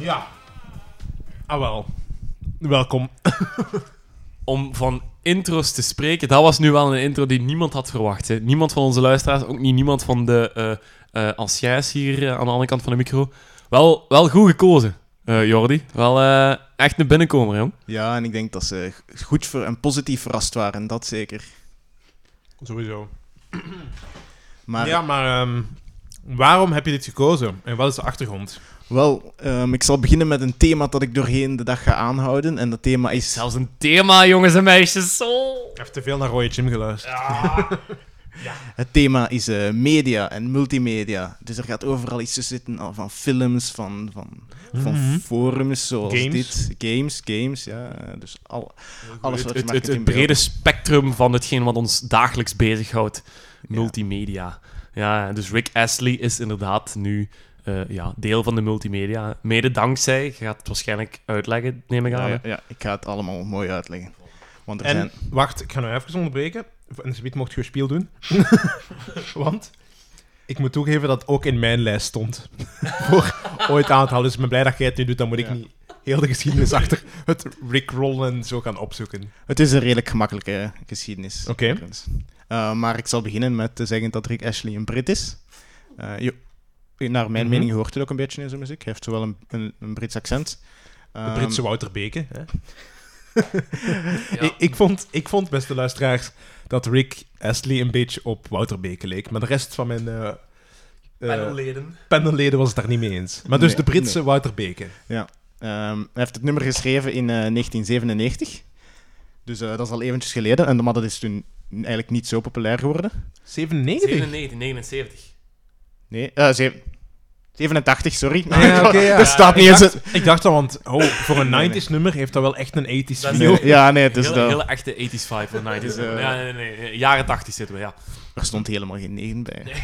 Ja. Ah wel. Welkom. Om van intro's te spreken, dat was nu wel een intro die niemand had verwacht. Hè. Niemand van onze luisteraars, ook niet niemand van de eh eh anciëns hier eh, aan de andere kant van de micro. Wel, wel goed gekozen, eh Jordi. Wel eh, echt een binnenkomer, jong. Ja, en ik denk dat ze goed ver en positief verrast waren, dat zeker. Sowieso. Maar Ja, maar ehm, waarom heb je dit gekozen? En wat is de achtergrond? Wel, ehm, ik zal beginnen met een thema dat ik doorheen de dag ga aanhouden. En dat thema is... Zelfs een thema, jongens en meisjes. Zo. Ik heb te veel naar Roy Jim geluisterd. Het thema is eh, media en multimedia. Dus er gaat overal iets tussen zitten al van films, van, van, van Mhm. forums zoals Games. dit. Games, games, ja. Dus al, alles wat je het, het brede spectrum van hetgeen wat ons dagelijks bezighoudt. Multimedia. Ja, dus Rick Astley is inderdaad nu eh, ja, deel van de multimedia. Mede dankzij, je gaat het waarschijnlijk uitleggen, neem ik aan. Ja, ja, ik ga het allemaal mooi uitleggen. Want er En, zijn... wacht, ik ga nu even onderbreken. En Sweet mocht je een spiel doen. Want ik moet toegeven dat het ook in mijn lijst stond. Voor ooit aan te halen. Dus ik ben blij dat jij het nu doet. Dan moet ik Ja. niet heel de geschiedenis achter het rickrollen en zo gaan opzoeken. Het is een redelijk gemakkelijke geschiedenis. Oké. Eh, maar ik zal beginnen met te zeggen dat Rick Ashley een Brit is. Eh, je- naar mijn Mhm. mening hoort het ook een beetje in zijn muziek. Hij heeft zowel een, een, een Brits accent. De Ehm, Britse Wouter Beke. Hè? Ja. Ik, ik, vond, ik vond, beste luisteraars, dat Rick Astley een beetje op Wouter Beke leek. Maar de rest van mijn eh, eh, Panelleden. panelleden was het daar niet mee eens. Maar dus Nee, de Britse nee. Wouter Beke. Ehm, hij heeft het nummer geschreven in eh, 1997. Dus eh, dat is al eventjes geleden. En, maar dat is toen eigenlijk niet zo populair geworden. 97? 97, 79. Nee, eh, 87, sorry. Ah, ja, er staat niet ik eens... dacht, ik dacht al, want oh, voor een 90s nummer heeft dat wel echt een 80s Dat is feel. een- Ja, nee, het is Hele, dat. hele echte 80s vibe van 90s. Dus, eh, ja, nee, nee, nee, jaren 80 zitten we, ja. Er stond helemaal geen 9 bij.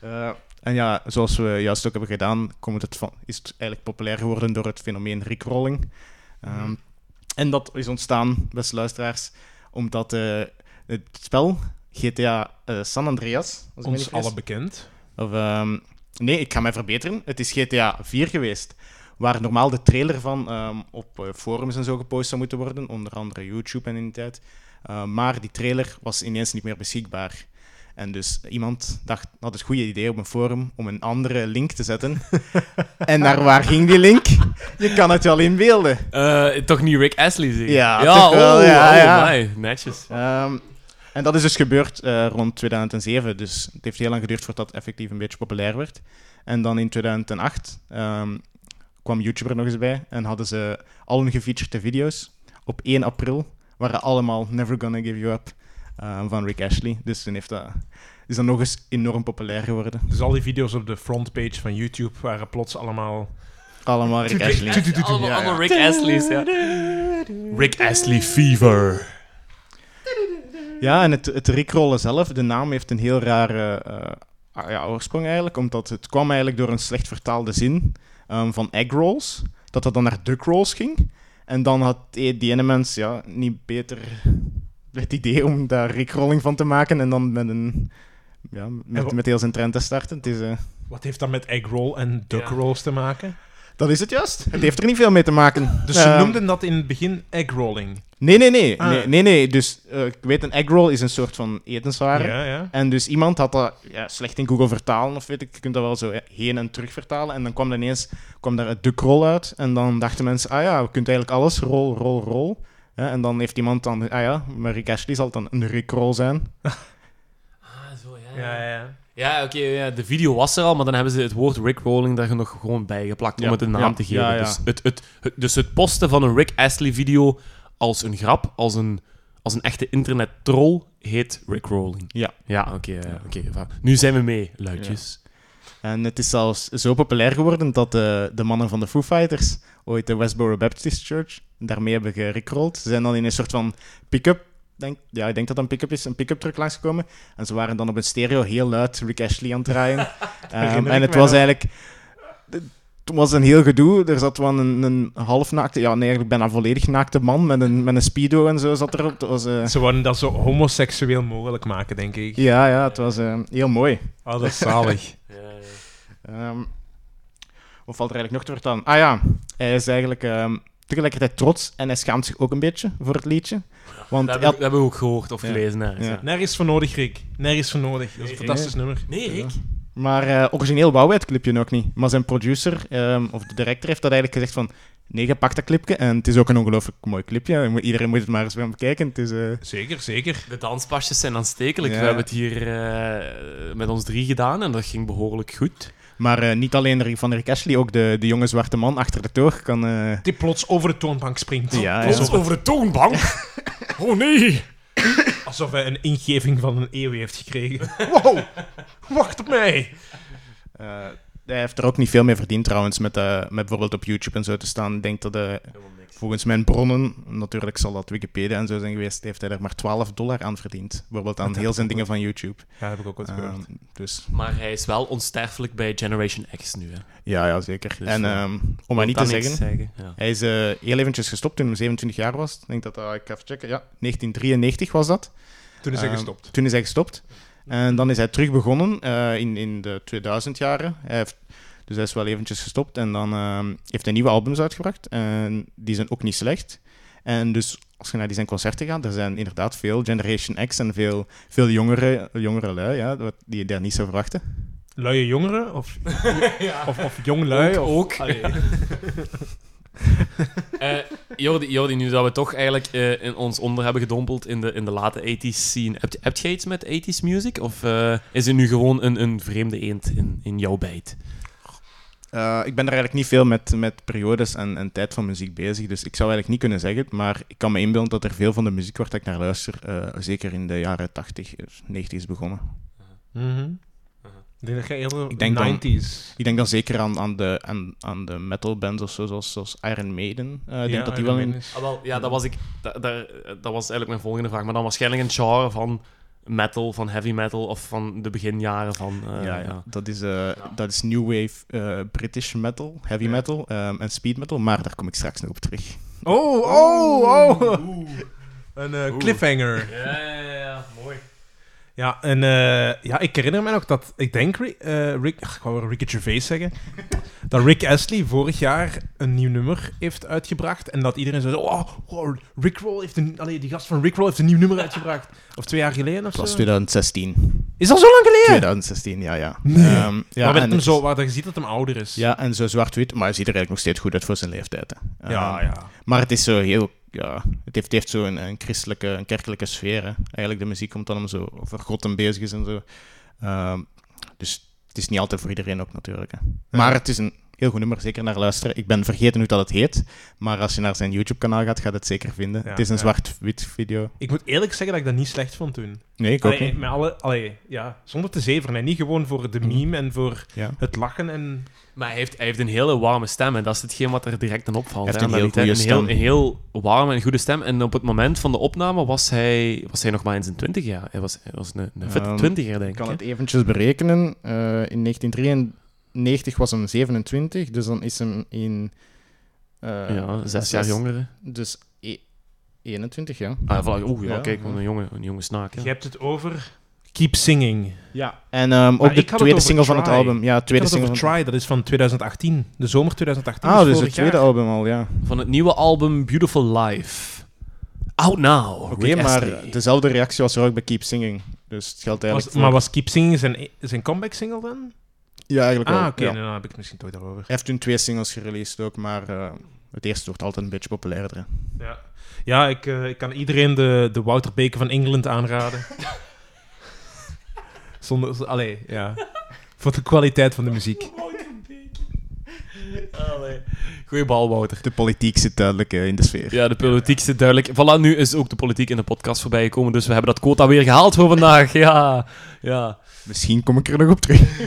Eh, en ja, zoals we juist ook hebben gedaan, komt het van, is het eigenlijk populair geworden door het fenomeen rickrolling. Ehm, En dat is ontstaan, beste luisteraars, omdat eh, het spel GTA eh, San Andreas, Ons alle bekend. of, ehm, nee, ik ga mij verbeteren. Het is GTA 4 geweest. Waar normaal de trailer van ehm, op eh, forums en zo gepost zou moeten worden. Onder andere YouTube en in die tijd. Eh, maar die trailer was ineens niet meer beschikbaar. En dus iemand dacht, had het goede idee op een forum om een andere link te zetten. en naar waar ging die link? Je kan het wel inbeelden. Eh, toch niet Rick Astley, zeg Ja, ja toch wel, oh, ja, oh, ja. my, netjes. Ehm, en dat is dus gebeurd eh, rond 2007. Dus het heeft heel lang geduurd voordat het effectief een beetje populair werd. En dan in 2008 ehm, kwam YouTube er nog eens bij en hadden ze al hun gefeaturede video's op 1 april waren allemaal Never Gonna Give You Up eh, van Rick Ashley. Dus toen heeft dat, is dat nog eens enorm populair geworden. Dus al die video's op de frontpage van YouTube waren plots allemaal... Allemaal Rick Ashley. Allemaal, Rick Astley's, ja. Rick Astley Fever. Ja, en het, het rickrollen zelf, de naam heeft een heel rare eh, ah, ja, oorsprong eigenlijk, omdat het kwam eigenlijk door een slecht vertaalde zin ehm, van egg rolls, dat dat dan naar duck rolls ging. En dan had die ene mens ja, niet beter het idee om daar rickrolling van te maken en dan met een... Ja, met, met heel zijn trend te starten. Het is, eh, Wat heeft dat met egg roll en duck Ja. rolls te maken? Dat is het juist. Het heeft er niet veel mee te maken. Dus ze Ehm, noemden dat in het begin egg rolling. Nee, nee, nee. Ah. nee, nee, nee. Dus eh, ik weet, een egg roll is een soort van etenswaren. Ja, ja. En dus iemand had dat ja, slecht in Google vertalen, of weet ik, je kunt dat wel zo heen en terug vertalen. En dan kwam er ineens kwam daar het duckroll uit. En dan dachten mensen, ah ja, we kunnen eigenlijk alles, rol, rol, rol. Ja, en dan heeft iemand dan, ah ja, maar Rick Ashley zal dan een rickroll zijn. Zo, ja. Ja, ja. Ja, oké, ja, de video was er al, maar dan hebben ze het woord Rick Rolling daar nog gewoon bijgeplakt Ja, om het een naam ja, te geven. ja, ja. Dus, het, het, het- dus het posten van een Rick Astley video als een grap, als een, als een echte internet troll, heet Rick Rolling. Ja. Ja, oké. eh, oké, nu zijn we mee, luidjes. En het is zelfs zo populair geworden dat de, de mannen van de Foo Fighters ooit de Westboro Baptist Church daarmee hebben gerickrolld. Ze zijn dan in een soort van pick-up, denk, ja, ik denk dat dat een pick-up is, een pick-up truck langsgekomen. En ze waren dan op een stereo heel luid Rick Ashley aan het draaien. Ehm, en het was eigenlijk... Het was een heel gedoe. Er zat wel een, een halfnaakte, ja, nee, eigenlijk bijna volledig naakte man met een, met een speedo en zo zat erop. Het was, eh, Ze wilden dat zo homoseksueel mogelijk maken, denk ik. ja, ja, het was eh, heel mooi. Oh, dat is zalig. Ja, ja. Ehm, Wat valt er eigenlijk nog te vertellen? Ah ja, hij is eigenlijk ehm, tegelijkertijd trots en hij schaamt zich ook een beetje voor het liedje. Want Dat hebben, had- dat hebben we ook gehoord of Ja. gelezen. Hè. Ja. Nergens voor nodig, Rick. Nergens voor nodig. Dat is een fantastisch nummer. Nee, Rick. Maar eh, origineel wou hij het clipje nog niet. Maar zijn producer, ehm, of de director, heeft dat eigenlijk gezegd van... Nee, je pakt dat clipje. En het is ook een ongelooflijk mooi clipje. Je moet- Iedereen moet het maar eens gaan bekijken. Het is... eh, Zeker, zeker. De danspasjes zijn aanstekelijk. Ja. We hebben het hier eh, met ons drie gedaan en dat ging behoorlijk goed. Maar eh, niet alleen van Rick Ashley, ook de, de jonge zwarte man achter de toog kan... eh, Die plots over de toonbank springt. Ja, ja. Alsof, over de toonbank. oh nee. alsof hij een ingeving van een eeuw heeft gekregen. Wow, wacht op mij. Hij heeft er ook niet veel mee verdiend trouwens, met, eh, met bijvoorbeeld op YouTube en zo te staan. Ik denk dat eh, volgens mijn bronnen, natuurlijk zal dat Wikipedia en zo zijn geweest, heeft hij er maar 12 dollar aan verdiend. Bijvoorbeeld aan Dat heel zijn dingen van YouTube. Ja, heb ik ook wat gehoord. Ehm, dus Maar hij is wel onsterfelijk bij Generation X nu. Hè. ja, ja, zeker. Dus, en eh, ehm, om maar niet te zeggen, Ja. hij is eh, heel eventjes gestopt toen hij 27 jaar was. Ik denk dat dat, ik ga even checken, ja, 1993 was dat. Toen is hij Ehm, gestopt. Toen is hij gestopt. En dan is hij terug begonnen eh, in, in de 2000 jaren. Hij heeft, dus hij is wel eventjes gestopt. En dan ehm, heeft hij nieuwe albums uitgebracht. En die zijn ook niet slecht. En dus als je naar die zijn concerten gaat, er zijn inderdaad veel Generation X en veel, veel jongere, jongere lui ja, wat- die je daar niet zou verwachten. Luie jongeren? Of, of, of jonglui? Ook. Of, ook. Eh, Jordi, Jordi, nu dat we toch eigenlijk eh, in ons onder hebben gedompeld in de, in de late 80s scene, heb, heb jij iets met 80s music? Of eh, is het nu gewoon een, een vreemde eend in, in jouw bijt? Eh, ik ben er eigenlijk niet veel met, met periodes en, en tijd van muziek bezig, dus ik zou eigenlijk niet kunnen zeggen. Maar ik kan me inbeelden dat er veel van de muziek waar ik naar luister, eh, zeker in de jaren 80, 90 is begonnen. Mhm. Ik denk dat Ik denk dan- 90s. Ik denk dan zeker aan, aan, de, aan, aan de metal bands of zo, zoals, zoals Iron Maiden. Eh, ik Ja, denk dat die Iron wel in... Ah, wel, ja, dat was, ik, dat, daar- dat was eigenlijk mijn volgende vraag. Maar dan waarschijnlijk een genre van metal, van heavy metal of van de beginjaren van... eh, ja, ja. Dat, is, eh, dat is new wave eh, British metal, heavy Ja. metal ehm, en speed metal, maar daar kom ik straks nog op terug. Oh, oh, oh. Oeh. Een eh, cliffhanger. Ja, ja, ja, mooi. Ja, en eh, ja, ik herinner me nog dat, ik denk, eh, Rick ach, ik wou Ricky Gervais zeggen, dat Rick Astley vorig jaar een nieuw nummer heeft uitgebracht en dat iedereen zei, oh, oh Rick Roll heeft een, allee, die gast van Rick Roll heeft een nieuw nummer uitgebracht. Of twee jaar geleden of zo. was 2016. Is dat zo lang geleden? 2016, ja, ja. Nee. Ehm, ja, maar met hem zo, waar je ziet dat hem ouder is. Ja, en zo zwart-wit, maar hij ziet er eigenlijk nog steeds goed uit voor zijn leeftijd. Hè. ja. Ehm, ja. Maar het is zo heel... Ja, het heeft, heeft zo een, een christelijke, een kerkelijke sfeer. Hè. Eigenlijk de muziek komt dan om zo over God en bezig is en zo. Ehm, dus het is niet altijd voor iedereen ook natuurlijk. Hè. Maar het is een heel goed nummer, zeker naar luisteren. Ik ben vergeten hoe dat het heet, maar als je naar zijn YouTube-kanaal gaat, gaat het zeker vinden. Ja, het is een ja. zwart-wit video. Ik moet eerlijk zeggen dat ik dat niet slecht vond toen. Nee, ik ook niet. met alle, allee, ja, zonder te zeveren. En niet gewoon voor de Mhm. meme en voor Ja. het lachen. En... Maar hij heeft, hij heeft een hele warme stem en dat is hetgeen wat er direct aan opvalt. Hij heeft hè, een heel goede een heel, een heel warme en goede stem. En op het moment van de opname was hij, was hij nog maar in zijn twintig jaar. Hij was, hij was een, een fitte twintiger, denk Ik ik. kan hè. het eventjes berekenen. Eh, in 1993 was hem 27, dus dan is hem in... eh, ja, zes jaar jonger. Dus e- 21, ja. Ah, voilà. Oeh, ja, Ja, kijk, ja. een jonge, een jonge snaak. Je hebt het over Keep Singing. Ja. En ehm, ook de ik had tweede single van het album. Ja, Ik tweede had het single over van... Try, dat is van 2018. De zomer 2018. Ah, dus dus het tweede jaar. album al, ja. Van het nieuwe album Beautiful Life. Out now. Oké, maar dezelfde reactie was er ook bij Keep Singing. Dus het geldt Was, eigenlijk maar was Keep Singing zijn, zijn comeback single dan? Ja, eigenlijk wel. Ah, oké. ja. nou, dan heb ik het misschien toch daarover. Hij heeft toen twee singles gereleased ook, maar eh, het eerste wordt altijd een beetje populairder. hè. Ja, ja ik, eh, ik kan iedereen de, de Wouter Beker van Engeland aanraden. Zonder, allee, ja. Voor de kwaliteit van de muziek. Goeie bal, Wouter. De politiek zit duidelijk eh, in de sfeer. Ja, de politiek zit duidelijk. Voilà, nu is ook de politiek in de podcast voorbij gekomen, dus we hebben dat quota weer gehaald voor vandaag. Ja, ja. Misschien kom ik er nog op terug.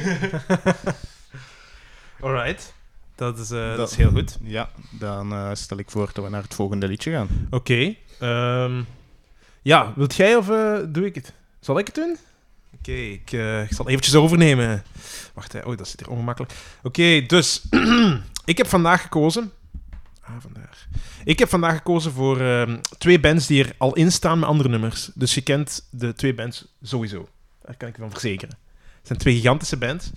Alright. Dat is, eh, dat... Dat- is heel goed. Ja, dan eh, stel ik voor dat we naar het volgende liedje gaan. Oké. ehm, ja, wilt jij of eh, doe ik het? Zal ik het doen? Oké, ik, ik zal eventjes overnemen. Wacht, hè. oh, dat zit hier ongemakkelijk. Oké, dus ik heb vandaag gekozen. Ah, vandaag. Ik heb vandaag gekozen voor ehm, twee bands die er al in staan met andere nummers. Dus je kent de twee bands sowieso. Daar kan ik je van verzekeren. Het zijn twee gigantische bands.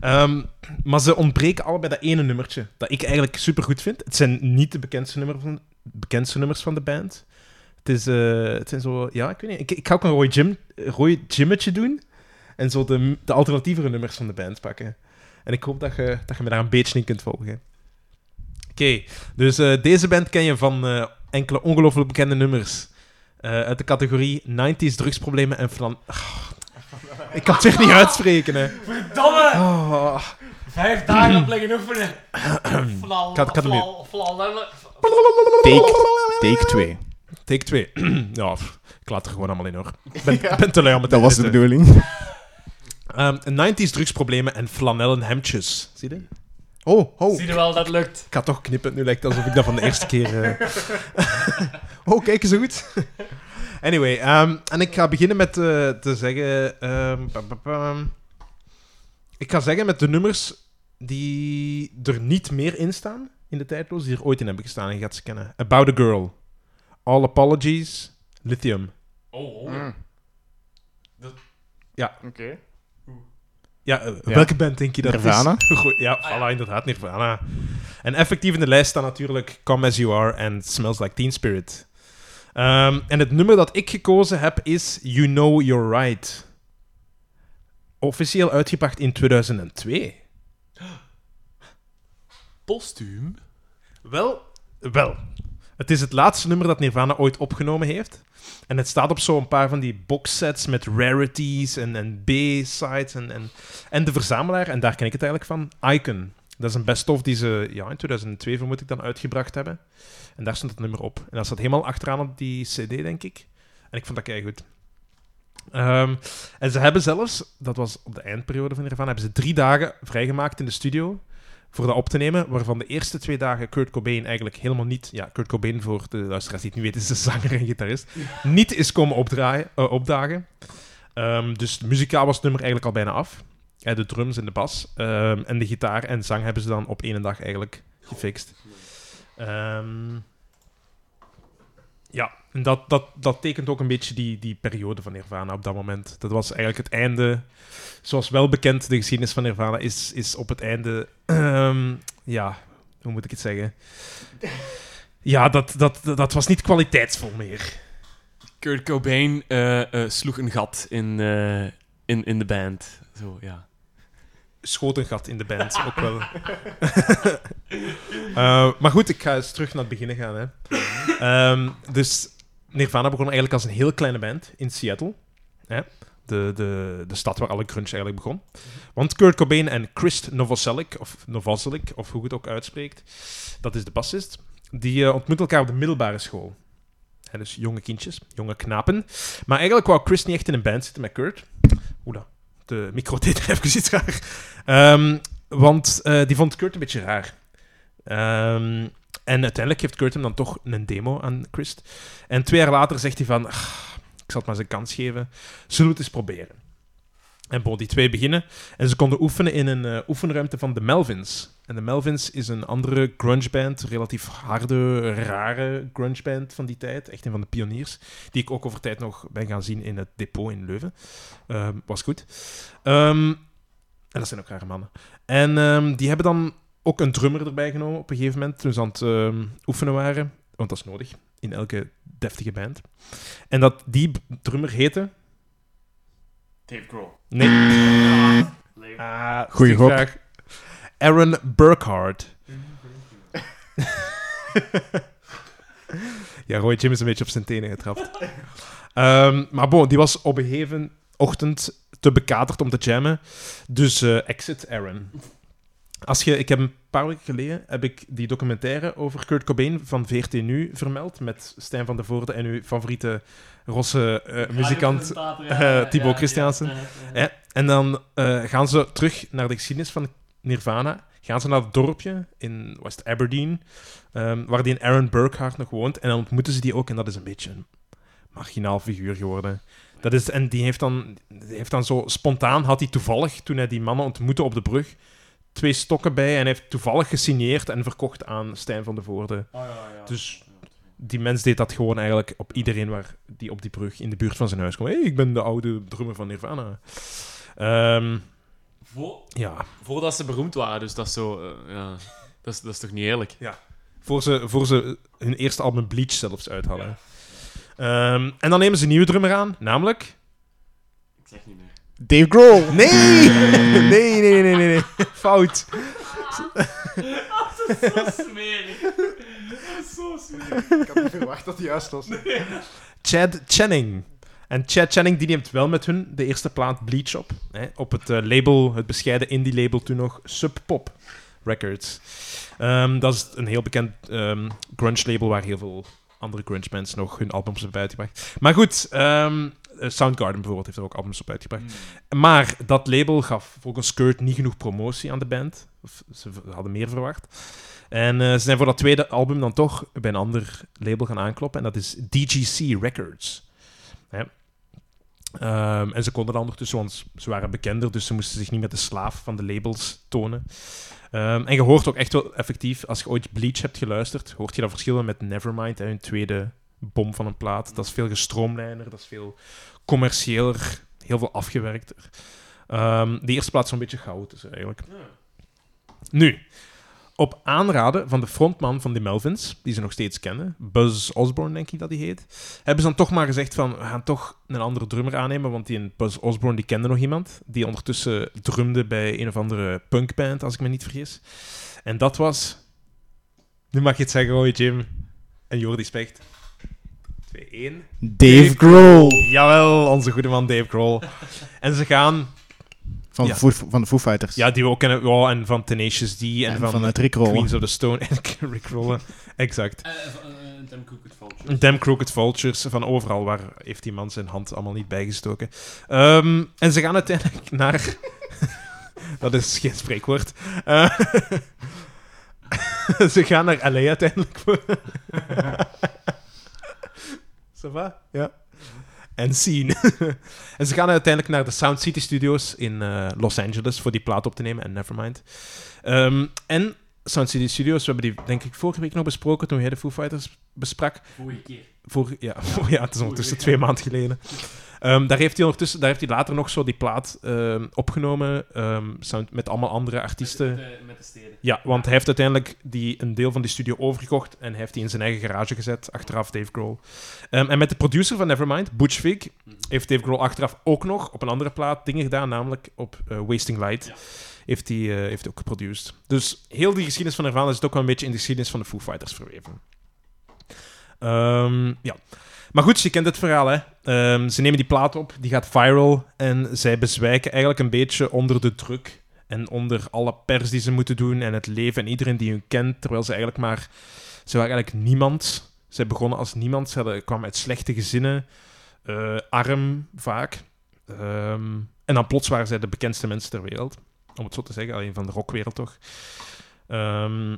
Ehm, maar ze ontbreken allebei dat ene nummertje, dat ik eigenlijk super goed vind. Het zijn niet de bekendste, van, bekendste nummers van de band. Het, is, eh, het zijn zo... Ja, ik weet niet. Ik, ik ga ook een Roy, Jim, Roy Jimmetje doen. En zo de, de alternatievere nummers van de band pakken. En ik hoop dat je, dat je me daar een beetje in kunt volgen. Oké, dus eh, deze band ken je van eh, enkele ongelooflijk bekende nummers. Uit de categorie 90s drugsproblemen en flan... Ah, ik kan het weer niet uitspreken, hè. Verdomme! Oh. Vijf dagen op liggen oefenen. Flal, Take, take 2. Take 2. ja, pff, ik laat er gewoon allemaal in, hoor. Ik ben, te lui om het te Dat was de bedoeling. Ehm, 90s drugsproblemen en flanellen hemdjes. Zie je? Oh, oh. Zie je wel, dat lukt. Ik ga toch knippen. Nu lijkt het alsof ik dat van de eerste keer... eh, oh, kijk eens goed. Anyway, ehm, en ik ga beginnen met eh, te zeggen... ehm. Ik ga zeggen met de nummers die er niet meer in staan in de tijdloos, die er ooit in hebben gestaan en je gaat ze kennen. About a Girl. All Apologies. Lithium. Oh, oh. Mm. Dat- Ja. Oké. Ja, eh, Ja. welke band denk je dat Nirvana? is? Goed, ja, voilà, inderdaad, Nirvana. En effectief in de lijst staan natuurlijk Come As You Are en Smells Like Teen Spirit. Ehm, en het nummer dat ik gekozen heb is You Know You're Right. Officieel uitgebracht in 2002. Postuum? Wel, wel. Het is het laatste nummer dat Nirvana ooit opgenomen heeft. En het staat op zo'n paar van die boxsets met rarities en, en B-sides en, en, en de verzamelaar. En daar ken ik het eigenlijk van. Icon. Dat is een best-of die ze ja, in 2002 vermoed ik dan uitgebracht hebben. En daar stond het nummer op. En dat staat helemaal achteraan op die CD, denk ik. En ik vond dat kei goed. Ehm, en ze hebben zelfs, dat was op de eindperiode van Nirvana, hebben ze drie dagen vrijgemaakt in de studio voor dat op te nemen, waarvan de eerste twee dagen Kurt Cobain eigenlijk helemaal niet... Ja, Kurt Cobain, voor de luisteraars die het niet weten, is de zanger en gitarist. Niet is komen opdraaien, eh, opdagen. Ehm, dus muzikaal was het nummer eigenlijk al bijna af. De drums en de bas. Ehm, en de gitaar en zang hebben ze dan op één dag eigenlijk gefixt. Ehm, ja, en dat, dat, dat tekent ook een beetje die, die periode van Nirvana op dat moment. Dat was eigenlijk het einde. Zoals wel bekend, de geschiedenis van Nirvana is, is op het einde. ehm, ja, hoe moet ik het zeggen? Ja, dat, dat, dat was niet kwaliteitsvol meer. Kurt Cobain eh, eh, sloeg een gat in, eh, in, in de band. Zo, ja. Schoot een gat in de band, ook wel. Eh, maar goed, ik ga eens terug naar het begin gaan. Hè. Ehm, dus Nirvana begon eigenlijk als een heel kleine band in Seattle. Hè. De, de, de stad waar alle grunge eigenlijk begon. Want Kurt Cobain en Chris Novoselic, of Novoselic, of hoe je het ook uitspreekt, dat is de bassist, die eh, ontmoeten elkaar op de middelbare school. Hè, dus jonge kindjes, jonge knapen. Maar eigenlijk wou Chris niet echt in een band zitten met Kurt. Oela, de micro deed even iets raar. Ehm, want eh, die vond Kurt een beetje raar. Ehm, en uiteindelijk geeft Kurt hem dan toch een demo aan Chris. En twee jaar later zegt hij van... "Ah, ik zal het maar eens een kans geven. Zullen we het eens proberen? En bon, die twee beginnen. En ze konden oefenen in een eh, oefenruimte van de Melvins. En de Melvins is een andere grungeband, relatief harde, rare grungeband van die tijd. Echt een van de pioniers. Die ik ook over tijd nog ben gaan zien in het depot in Leuven. Ehm, was goed. Ehm, en dat zijn ook rare mannen. En ehm, die hebben dan ook een drummer erbij genomen op een gegeven moment, toen ze aan het oefenen waren. Want dat is nodig in elke deftige band. En dat die drummer heette... Dave Grohl. Nee. Ah, Goeie gok. vraag. Aaron Burkhardt. ja, Roy Jim is een beetje op zijn tenen getrapt. Ehm, maar bon, die was op een gegeven ochtend te bekaterd om te jammen. Dus eh, exit Aaron. Als je, ik heb een paar weken geleden heb ik die documentaire over Kurt Cobain van VRT Nu vermeld met Stijn van der Voorde en uw favoriete rosse eh, muzikant eh, Thibaut Christiansen. Ja, en dan eh, gaan ze terug naar de geschiedenis van Nirvana. Gaan ze naar het dorpje in West Aberdeen, ehm, waar die Aaron Burkhardt nog woont. En dan ontmoeten ze die ook. En dat is een beetje een marginaal figuur geworden. Dat is, en die heeft, dan, die heeft dan zo spontaan, had hij toevallig, toen hij die mannen ontmoette op de brug, twee stokken bij. En heeft toevallig gesigneerd en verkocht aan Stijn van de Voorde. Dus die mens deed dat gewoon eigenlijk op iedereen waar die op die brug in de buurt van zijn huis kwam. Hey, ik ben de oude drummer van Nirvana. Ehm, Vo- ja, voordat ze beroemd waren, dus dat is zo... eh, ja, dat is, dat is toch niet eerlijk? voor ze, voor ze hun eerste album Bleach zelfs uit hadden. Ehm, en dan nemen ze een nieuwe drummer aan, namelijk... Ik zeg niet meer. Dave Grohl. Nee! Nee, nee, nee, nee, nee. Fout. zo smerig. Zo smerig. Ik had niet verwacht dat hij juist was. Chad Channing. En Chad Channing die neemt wel met hun de eerste plaat Bleach op. Hè, op het eh, label, het bescheiden indie-label toen nog, Sub Pop Records. Ehm, dat is een heel bekend ehm, grunge-label waar heel veel andere grunge bands nog hun albums hebben uitgebracht. Maar goed, ehm, eh, Soundgarden bijvoorbeeld heeft er ook albums op uitgebracht. Maar dat label gaf volgens Kurt niet genoeg promotie aan de band. Of ze hadden meer verwacht. En eh, ze zijn voor dat tweede album dan toch bij een ander label gaan aankloppen. En dat is DGC Records. Hè. Ehm, en ze konden dan ondertussen, want ze waren bekender, dus ze moesten zich niet met de slaaf van de labels tonen. Ehm, en je hoort ook echt wel effectief, als je ooit Bleach hebt geluisterd, hoort je dat verschil met Nevermind, hè, hun tweede bom van een plaat. Dat is veel gestroomlijner, dat is veel commerciëler, heel veel afgewerkter. Ehm de eerste plaat is zo'n beetje chaotisch eigenlijk. Nu, op aanraden van de frontman van de Melvins, die ze nog steeds kennen, Buzz Osborne denk ik dat hij heet, hebben ze dan toch maar gezegd van, we gaan toch een andere drummer aannemen, want die Buzz Osborne die kende nog iemand, die ondertussen drumde bij een of andere punkband, als ik me niet vergis. En dat was, nu mag je het zeggen, hoor Jim en Jordi Specht. 2-1. Dave Grohl. Jawel, onze goede man Dave Grohl. en ze gaan, Van, Ja. de Foo, van de Foo Fighters. ja, die we ook kennen, ja, en van Tenacious D en, en van, van, het Rick Roll. Queens of the Stone en Rick Rollen. Exact. Dem Crooked Vulture. Damn Crooked Vultures, van overal waar heeft die man zijn hand allemaal niet bijgestoken. Ehm, en ze gaan uiteindelijk naar... dat is geen spreekwoord. Ze gaan naar LA uiteindelijk. Ja. En zien. en ze gaan uiteindelijk naar de Sound City Studios in eh, Los Angeles voor die plaat op te nemen en Nevermind. Ehm, en Sound City Studios, we hebben die denk ik vorige week nog besproken toen jij de Foo Fighters besprak. Vorige keer. Voor, ja, ja, het is ondertussen twee maanden geleden. Ehm, daar, heeft hij ondertussen, daar heeft hij later nog zo die plaat ehm, opgenomen ehm, sound, met allemaal andere artiesten. Met, de, met de steden. Ja, want hij heeft uiteindelijk die, een deel van die studio overgekocht en hij heeft die in zijn eigen garage gezet, achteraf Dave Grohl. En met de producer van Nevermind, Butch Vig, Mhm. heeft Dave Grohl achteraf ook nog op een andere plaat dingen gedaan, namelijk op eh, Wasting Light. Ja. Heeft hij eh, heeft ook geproduceerd. Dus heel die geschiedenis van Nirvana zit ook wel een beetje in de geschiedenis van de Foo Fighters verweven. Ehm, ja. Maar goed, je kent het verhaal, hè. Ehm, ze nemen die plaat op, die gaat viral en zij bezwijken eigenlijk een beetje onder de druk en onder alle pers die ze moeten doen en het leven en iedereen die hun kent, terwijl ze eigenlijk maar... Ze waren eigenlijk niemand. Ze begonnen als niemand. Ze kwamen uit slechte gezinnen, eh, arm vaak. Ehm, en dan plots waren zij de bekendste mensen ter wereld. Om het zo te zeggen, alleen van de rockwereld toch. Ehm,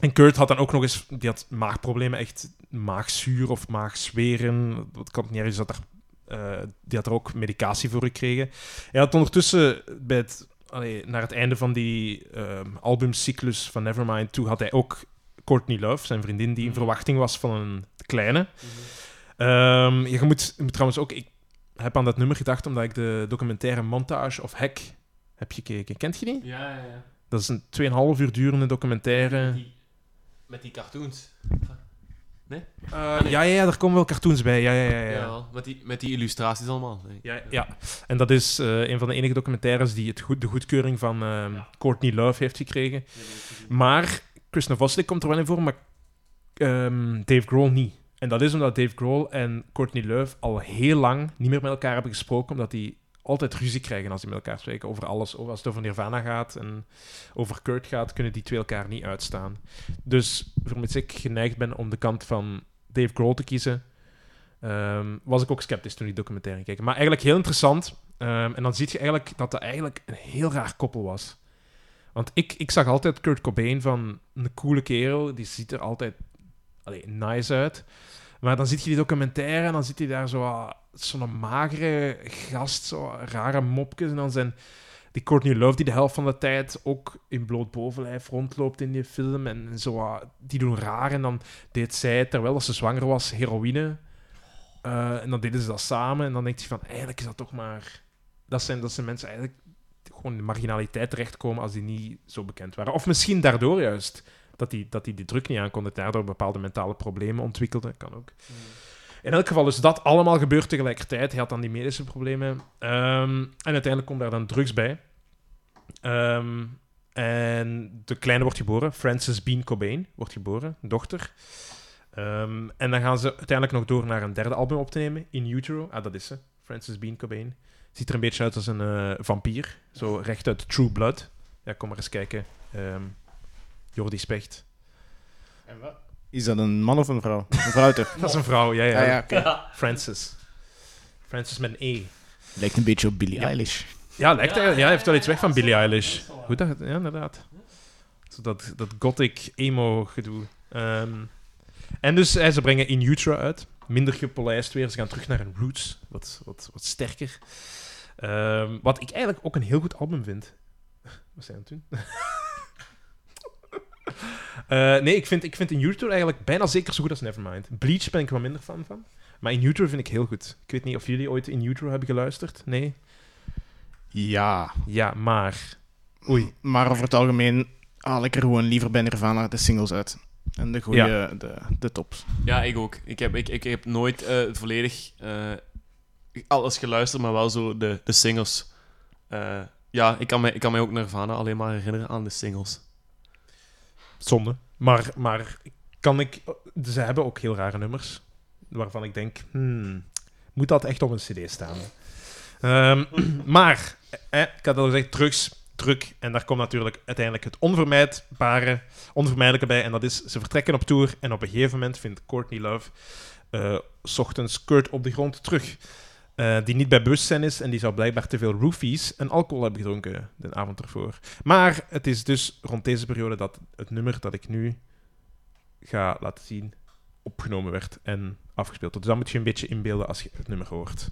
en Kurt had dan ook nog eens... Die had maagproblemen, echt maagzuur of maagzweren. Dat kan het niet ergens dat er... eh, die had er ook medicatie voor gekregen. Hij had ondertussen bij het, allee, naar het einde van die ehm, albumcyclus van Nevermind toe had hij ook Courtney Love, zijn vriendin, die in Mhm. verwachting was van een kleine. Ehm, je, moet, je moet trouwens ook... Ik heb aan dat nummer gedacht omdat ik de documentaire Montage of Hack heb gekeken. Kent je die? Ja, ja, ja. Dat is een 2,5 uur durende documentaire. Met die, met die cartoons. Eh, ja, ja, ja, daar komen wel cartoons bij. Ja, ja, ja. Ja, ja. met, die, met die illustraties allemaal. Nee. Ja, ja. en dat is eh, een van de enige documentaires die het goed, de goedkeuring van ehm, Courtney Love heeft gekregen. Maar Chris Novoselic komt er wel in voor, maar ehm, Dave Grohl niet. En dat is omdat Dave Grohl en Courtney Love al heel lang niet meer met elkaar hebben gesproken, omdat die altijd ruzie krijgen als die met elkaar spreken over alles. Over als het over Nirvana gaat en over Kurt gaat, kunnen die twee elkaar niet uitstaan. Dus vermits ik geneigd ben om de kant van Dave Grohl te kiezen, ehm, was ik ook sceptisch toen die documentaire keek. Maar eigenlijk heel interessant. Ehm, en dan zie je eigenlijk dat dat eigenlijk een heel raar koppel was. Want ik, ik zag altijd Kurt Cobain van een coole kerel. Die ziet er altijd allee, nice uit. Maar dan zie je die documentaire en dan zit hij daar zo ah, zo'n magere gast, zo rare mopjes. En dan zijn die Courtney Love die de helft van de tijd ook in bloot bovenlijf rondloopt in die film. En zo, ah, die doen raar. En dan deed zij, terwijl ze zwanger was, heroïne. Eh, en dan deden ze dat samen. En dan denkt hij van, eigenlijk is dat toch maar dat zijn, dat zijn mensen eigenlijk gewoon in de marginaliteit terechtkomen als die niet zo bekend waren. Of misschien daardoor juist, dat die, dat die die druk niet aankonden, daardoor bepaalde mentale problemen ontwikkelden. Kan ook. In elk geval is dat allemaal gebeurd tegelijkertijd. Hij had dan die medische problemen. Ehm, en uiteindelijk komt daar dan drugs bij. Ehm, en de kleine wordt geboren. Frances Bean Cobain wordt geboren, dochter. Ehm, en dan gaan ze uiteindelijk nog door naar een derde album op te nemen, In Utero. Ah, dat is ze, Frances Bean Cobain. Ziet er een beetje uit als een eh, vampier. Zo recht uit True Blood. Ja, kom maar eens kijken. Ehm Jordi Specht. Is dat een man of een vrouw? Een vrouw toch? Dat is een vrouw, ja, ja. Ah, ja, oké. Frances. Frances met een E. Lijkt een beetje op Billie Ja. Eilish. Ja, lijkt ja, hij heeft wel iets weg van Billie Eilish. Hoe dat? Ja, inderdaad. Zo dat, dat gothic emo gedoe. Ehm, en dus ze brengen In Utero uit. Minder gepolijst weer. Ze gaan terug naar een roots. Wat, wat, wat sterker. Ehm, wat ik eigenlijk ook een heel goed album vind. Wat zijn het toen? Eh, nee, ik vind, ik vind In Utero eigenlijk bijna zeker zo goed als Nevermind. Bleach ben ik wat minder fan van. Maar In Utero vind ik heel goed. Ik weet niet of jullie ooit In Utero hebben geluisterd. Nee? Ja, Ja, maar... Oei. maar over het algemeen haal ik er gewoon liever bij Nirvana de singles uit. En de goede, Ja. de, de tops. Ja, ik ook. Ik heb, ik, ik heb nooit eh, volledig eh, alles geluisterd, maar wel zo de, de singles. Eh, ja, ik kan, mij, ik kan mij ook Nirvana alleen maar herinneren aan de singles. Zonde. Maar, maar kan ik... Ze hebben ook heel rare nummers. Waarvan ik denk... Hmm, moet dat echt op een cd staan? Ehm, maar, eh, ik had al gezegd, drugs, druk. En daar komt natuurlijk uiteindelijk het onvermijdbare, onvermijdelijke bij. En dat is, ze vertrekken op tour. En op een gegeven moment vindt Courtney Love... eh, 's ochtends Kurt op de grond terug. Eh, die niet bij bewustzijn is en die zou blijkbaar te veel roofies en alcohol hebben gedronken de avond ervoor. Maar het is dus rond deze periode dat het nummer dat ik nu ga laten zien opgenomen werd en afgespeeld. Dus dat moet je een beetje inbeelden als je het nummer hoort.